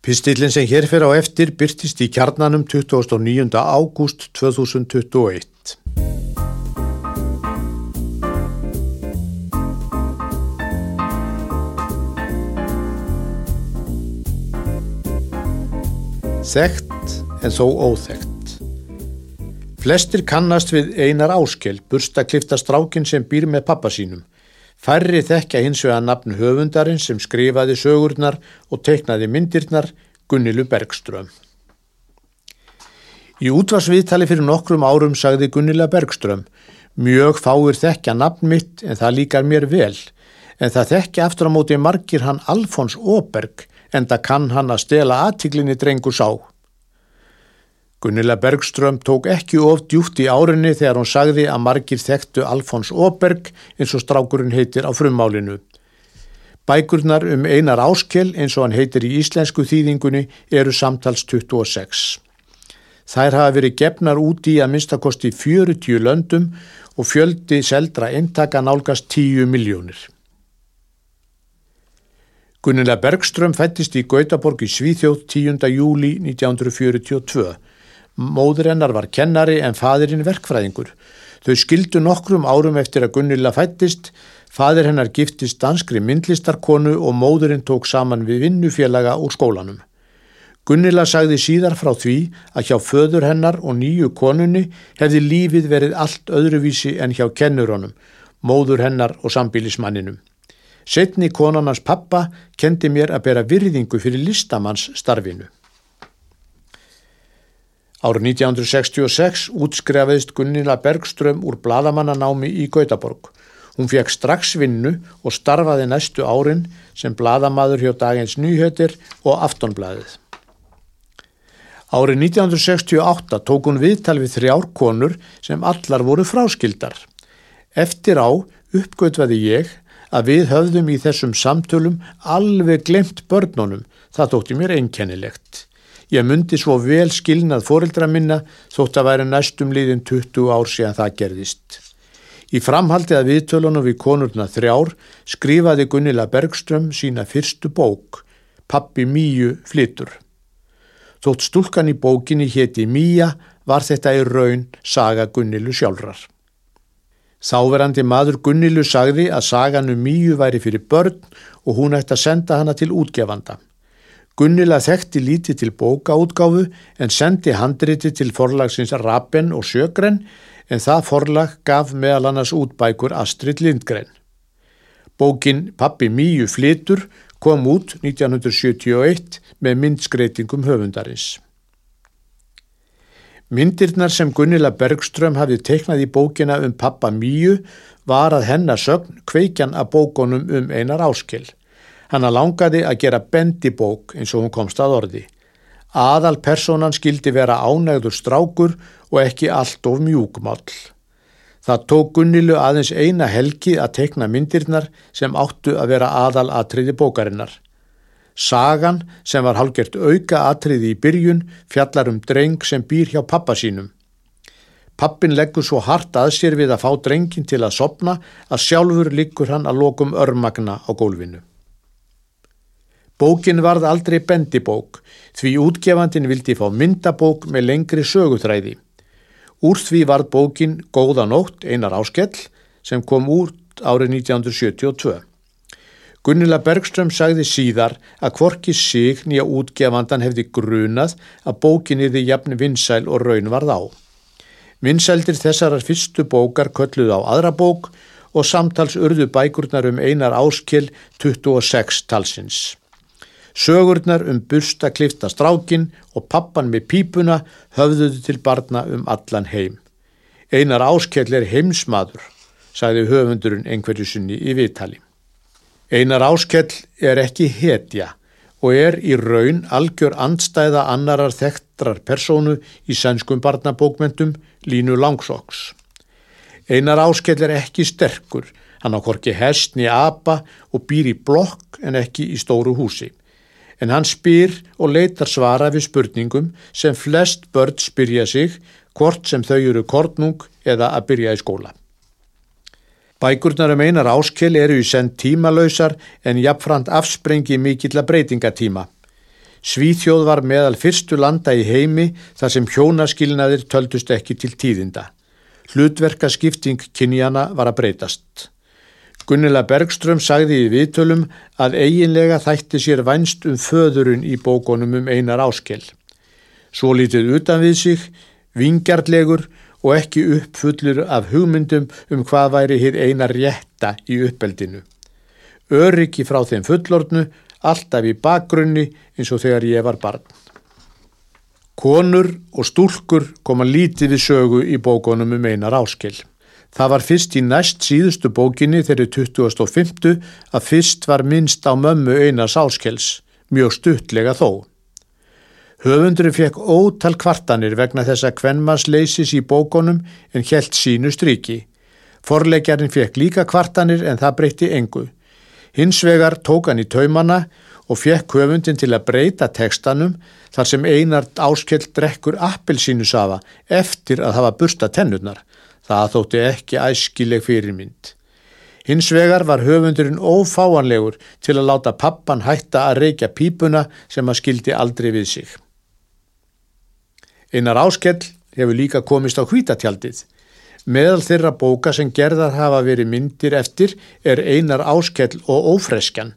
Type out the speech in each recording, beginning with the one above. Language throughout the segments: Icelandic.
Pistillin sem hér fyrir á eftir byrtist í kjarnanum 29. ágúst 2021. Þekkt en þó óþekkt. Flestir kannast við einar áskell, burstaklifta strákin sem býr með pappa sínum. Færri þekkja hins vegar nafn höfundarinn sem skrifaði sögurnar og teiknaði myndirnar Gunnilu Bergström. Í útvarsviðtali fyrir nokkrum árum sagði Gunnila Bergström Mjög fáir þekkja nafn mitt en það líkar mér vel en það þekkja aftur á móti margir hann Alfons Óberg en það kann hann að stela aðtiklinni drengur sá. Gunnila Bergström tók ekki of djúft í árinni þegar hún sagði að margir þekktu Alfons Óberg eins og strákurinn heitir á frummálinu. Bækurnar um einar áskell eins og hann heitir í íslensku þýðingunni eru samtals 26. Þær hafa verið gefnar úti í að minnstakosti 40 löndum og fjöldi seldra eintaka nálgast 10 miljónir. Gunnila Bergström fættist í Gautaborg í Svíþjóð 10. júli 1942. Móður hennar var kennari en fadirinn verkfræðingur. Þau skildu nokkrum árum eftir að Gunnila fættist, fadir hennar giftist danskri myndlistarkonu og móðurinn tók saman við vinnufélaga úr skólanum. Gunnila sagði síðar frá því að hjá föður hennar og nýju konunni hefði lífið verið allt öðruvísi en hjá kennurónum, móður hennar og sambílismanninum. Setni konanans pappa kendi mér að bera virðingu fyrir listamanns starfinu. Árið 1966 útskrefiðist Gunnila Bergström úr bladamannanámi í Gautaborg. Hún fekk strax vinnu og starfaði næstu árin sem bladamadur hjá Dagins Nýhjötir og Aftonbladið. Árið 1968 tók hún viðtal við þrjár konur sem allar voru fráskildar. Eftir á uppgötvaði ég að við höfðum í þessum samtölum alveg glemt börnunum, það þótti mér einkennilegt. Ég myndi svo vel skilnað fóreldra minna þótt að væri næstum líðin 20 ár síðan það gerðist. Í framhaldi að viðtölunum við konurna þrjár skrifaði Gunnila Bergström sína fyrstu bók, Pappi Míu flytur. Þótt stúlkan í bókinni héti Míja var þetta í raun saga Gunnilu sjálfrar. Sáverandi maður Gunnilu sagði að saganu Míu væri fyrir börn og hún ætti að senda hana til útgefanda. Gunnila þekkti lítið til bókaútgáfu en sendi handriti til forlagsins Rappen og Sjögren en það forlag gaf meðal annars útbækur Astrid Lindgren. Bókin Pappi Míu flitur kom út 1971 með myndskreitingum höfundarins. Myndirnar sem Gunnila Bergström hafði teiknað í bókina um pappa Míu var að hennar sögn kveikjan að bókonum um einar áskil. Hanna langaði að gera bendibók eins og hún komst að orði. Aðal personan skildi vera ánægður strákur og ekki allt of mjúkmál. Það tók Gunnilu aðeins eina helgi að teikna myndirnar sem áttu að vera aðal aðtriði bókarinnar. Sagan sem var halgert auka atriði í byrjun fjallar um dreng sem býr hjá pappa sínum. Pappin leggur svo hart að sér við að fá drengin til að sopna að sjálfur liggur hann að lokum örmagna á gólfinu. Bókin varð aldrei bendibók því útgefandin vildi fá myndabók með lengri sögutræði. Úr því varð bókin Góða nótt einar áskell sem kom út árið 1972. Gunnila Bergström sagði síðar að kvorki sig nýja útgefandan hefði grunað að bókinniði jafn vinsæl og raun varð á. Vinsældir þessarar fyrstu bókar kölluð á aðra bók og samtals urðu bækurnar um einar áskil 26 talsins. Sögurnar um bursta klifta strákin og pappan með pípuna höfðuðu til barna um allan heim. Einar áskell er heimsmaður, sagði höfundurinn einhverju sinni í viðtali. Einar áskell er ekki hetja og er í raun algjör andstæða annarar þekktrar persónu í sænskum barnabókmentum Línu Langsóks. Einar áskell er ekki sterkur, hann á korki hestni apa og býr í blokk en ekki í stóru húsi. En hann spyr og leitar svara við spurningum sem flest börn spyrja sig hvort sem þau eru kortnung eða að byrja í skóla. Bækurnar um einar áskil eru í senn tímalöysar en jafnframt afsprengi mikill að breytingatíma. Svíþjóð var meðal fyrstu landa í heimi þar sem hjónaskilnaðir töldust ekki til tíðinda. Hlutverkaskipting kynjana var að breytast. Gunnila Bergström sagði í viðtölum að eiginlega þætti sér vænst um föðurinn í bókonum um einar áskell. Svo lítið utan við sig, vingjarlegur og ekki uppfullur af hugmyndum um hvað væri hér einar rétta í uppeldinu. Öryggi frá þeim fullornu alltaf í bakgrunni eins og þegar ég var barn. Konur og stúlkur koma lítið við sögu í bókonum um einar áskil. Það var fyrst í næst síðustu bókinni þeirri 2005 að fyrst var minnst á mömmu einars áskils, mjög stuttlega þó. Höfundurinn fekk ótal kvartanir vegna þessa kvenmansleysis í bókonum en helt sínu stryki. Forleggjarinn fekk líka kvartanir en það breytti engu. Hins vegar tók hann í taumana og fekk höfundin til að breyta tekstanum þar sem einart áskell drekkur appelsínusafa eftir að hafa bursta tennurnar. Það þótti ekki æskileg fyrirmynd. Hins vegar var höfundurinn ófáanlegur til að láta pappan hætta að reykja pípuna sem að skildi aldrei við sig. Einar áskell hefur líka komist á hvítatjaldið. Meðal þeirra bóka sem gerðar hafa verið myndir eftir er Einar Áskell og Ófreskjan.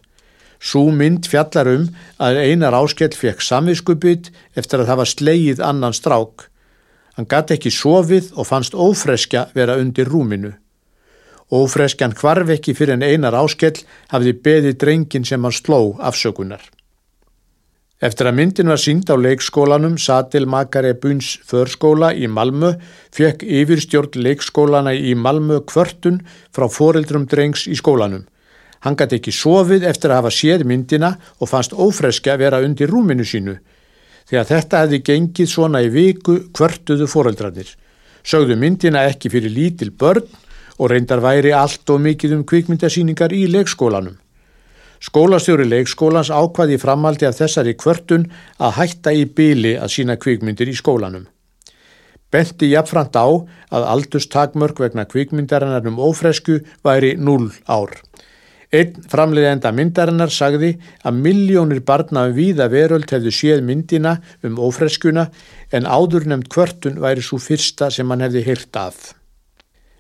Sú mynd fjallar um að Einar Áskell fekk samviskubit eftir að hafa slegið annan strák. Hann gatt ekki sofið og fannst Ófreskja vera undir rúminu. Ófreskjan kvarf ekki fyrir en Einar Áskell hafði beði drengin sem hann sló afsökunar. Eftir að myndin var sínd á leikskólanum Satil Makare Buns förskóla í Malmö fekk yfirstjórn leikskólana í Malmö kvörtun frá foreldrum drengs í skólanum. Hann gæti ekki sofið eftir að hafa séð myndina og fannst ófreski að vera undir rúminu sínu. Þegar þetta hefði gengið svona í viku kvörtuðu foreldrarnir. Sögðu myndina ekki fyrir lítil börn og reyndar væri allt og mikið um kvikmyndasýningar í leikskólanum. Skólastjóri leikskólans ákvaði framaldi af þessari kvörtun að hætta í byli að sína kvikmyndir í skólanum. Benti jafnframt á að aldurstakmörk vegna kvikmyndarinnar um ófresku væri 0 ár. Einn framleiðenda myndarinnar sagði að miljónir barna um víða veröld hefðu séð myndina um ófreskuna en áður nefnd kvörtun væri svo fyrsta sem hann hefði hýrt af.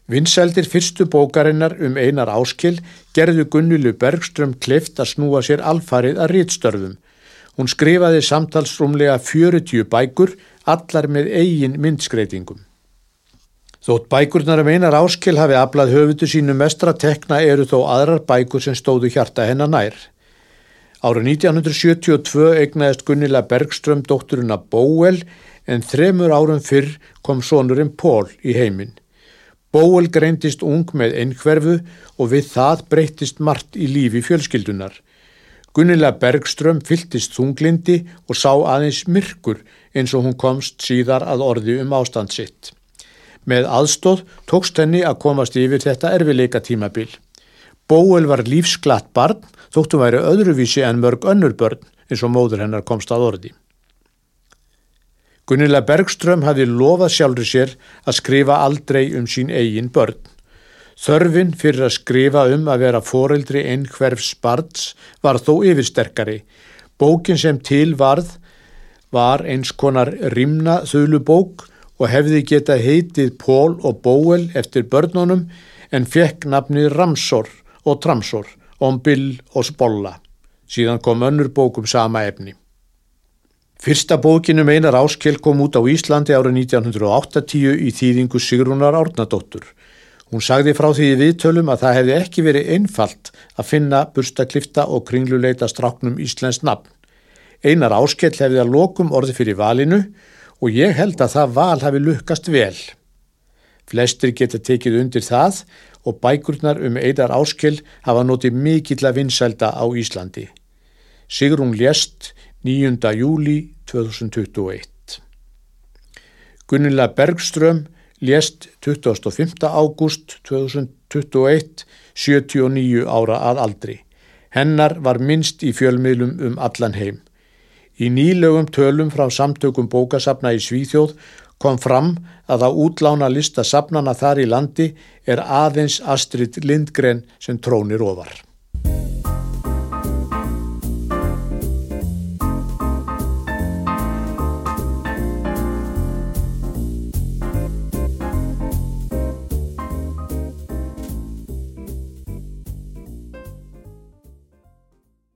Vinsældir fyrstu bókarinnar um einar áskil gerðu Gunnilu Bergström kleift að snúa sér alfarið að rítstörfum. Hún skrifaði samtalsrumlega 40 bækur, allar með eigin myndskreitingum. Þótt bækurnar um einar áskil hafi aflað höfutu sínu mestra tekna eru þó aðrar bækur sem stóðu hjarta hennar nær. Árið 1972 egnaðist Gunnila Bergström dótturuna Bóel en þremur árum fyrr kom sonurinn Pól í heiminn. Bóel greindist ung með einhverfu og við það breytist margt í lífi fjölskyldunar. Gunnila Bergström fylltist þunglindi og sá aðeins myrkur eins og hún komst síðar að orði um ástand sitt. Með aðstóð tókst henni að komast yfir þetta erfileika tímabil. Bóel var lífsglatt barn þóttu væri öðruvísi en mörg önnur börn eins og móður hennar komst að orði. Gunilla Bergström hafi lofað sjálfur sér að skrifa aldrei um sín eigin börn. Þörfin fyrir að skrifa um að vera foreldri einhverfs barns var þó yfirsterkari. Bókin sem til varð var eins konar rimna þölu-bók og hefði geta heitið Pól og Bóel eftir börnunum en fekk nafnið Ramsor og Tramsor, om Bill og Spolla. Síðan kom önnur bókum sama efni. Fyrsta bókinum einar áskell kom út á Íslandi árið 1980 í þýðingu Sigrúnar Árnadóttur. Hún sagði frá því viðtölum að það hefði ekki verið einfalt að finna burstaklifta og kringluleita stráknum Íslensk nafn. Einar áskell hefði að lokum orði fyrir valinu og ég held að það val hafi lukkast vel. Flestir geta tekið undir það og bækurnar um einar áskell hafa notið mikill að vinsælda á Íslandi. Sigrún Ljest 9. júli 2021. Gunnila Bergström lést 25. ágúst 2021, 79 ára að aldri. Hennar var minnst í fjölmiðlum um allan heim. Í nýlegum tölum frá samtökum bókasafna í Svíþjóð kom fram að á útlána lista safnana þar í landi er aðeins Astrid Lindgren sem trónir ofar.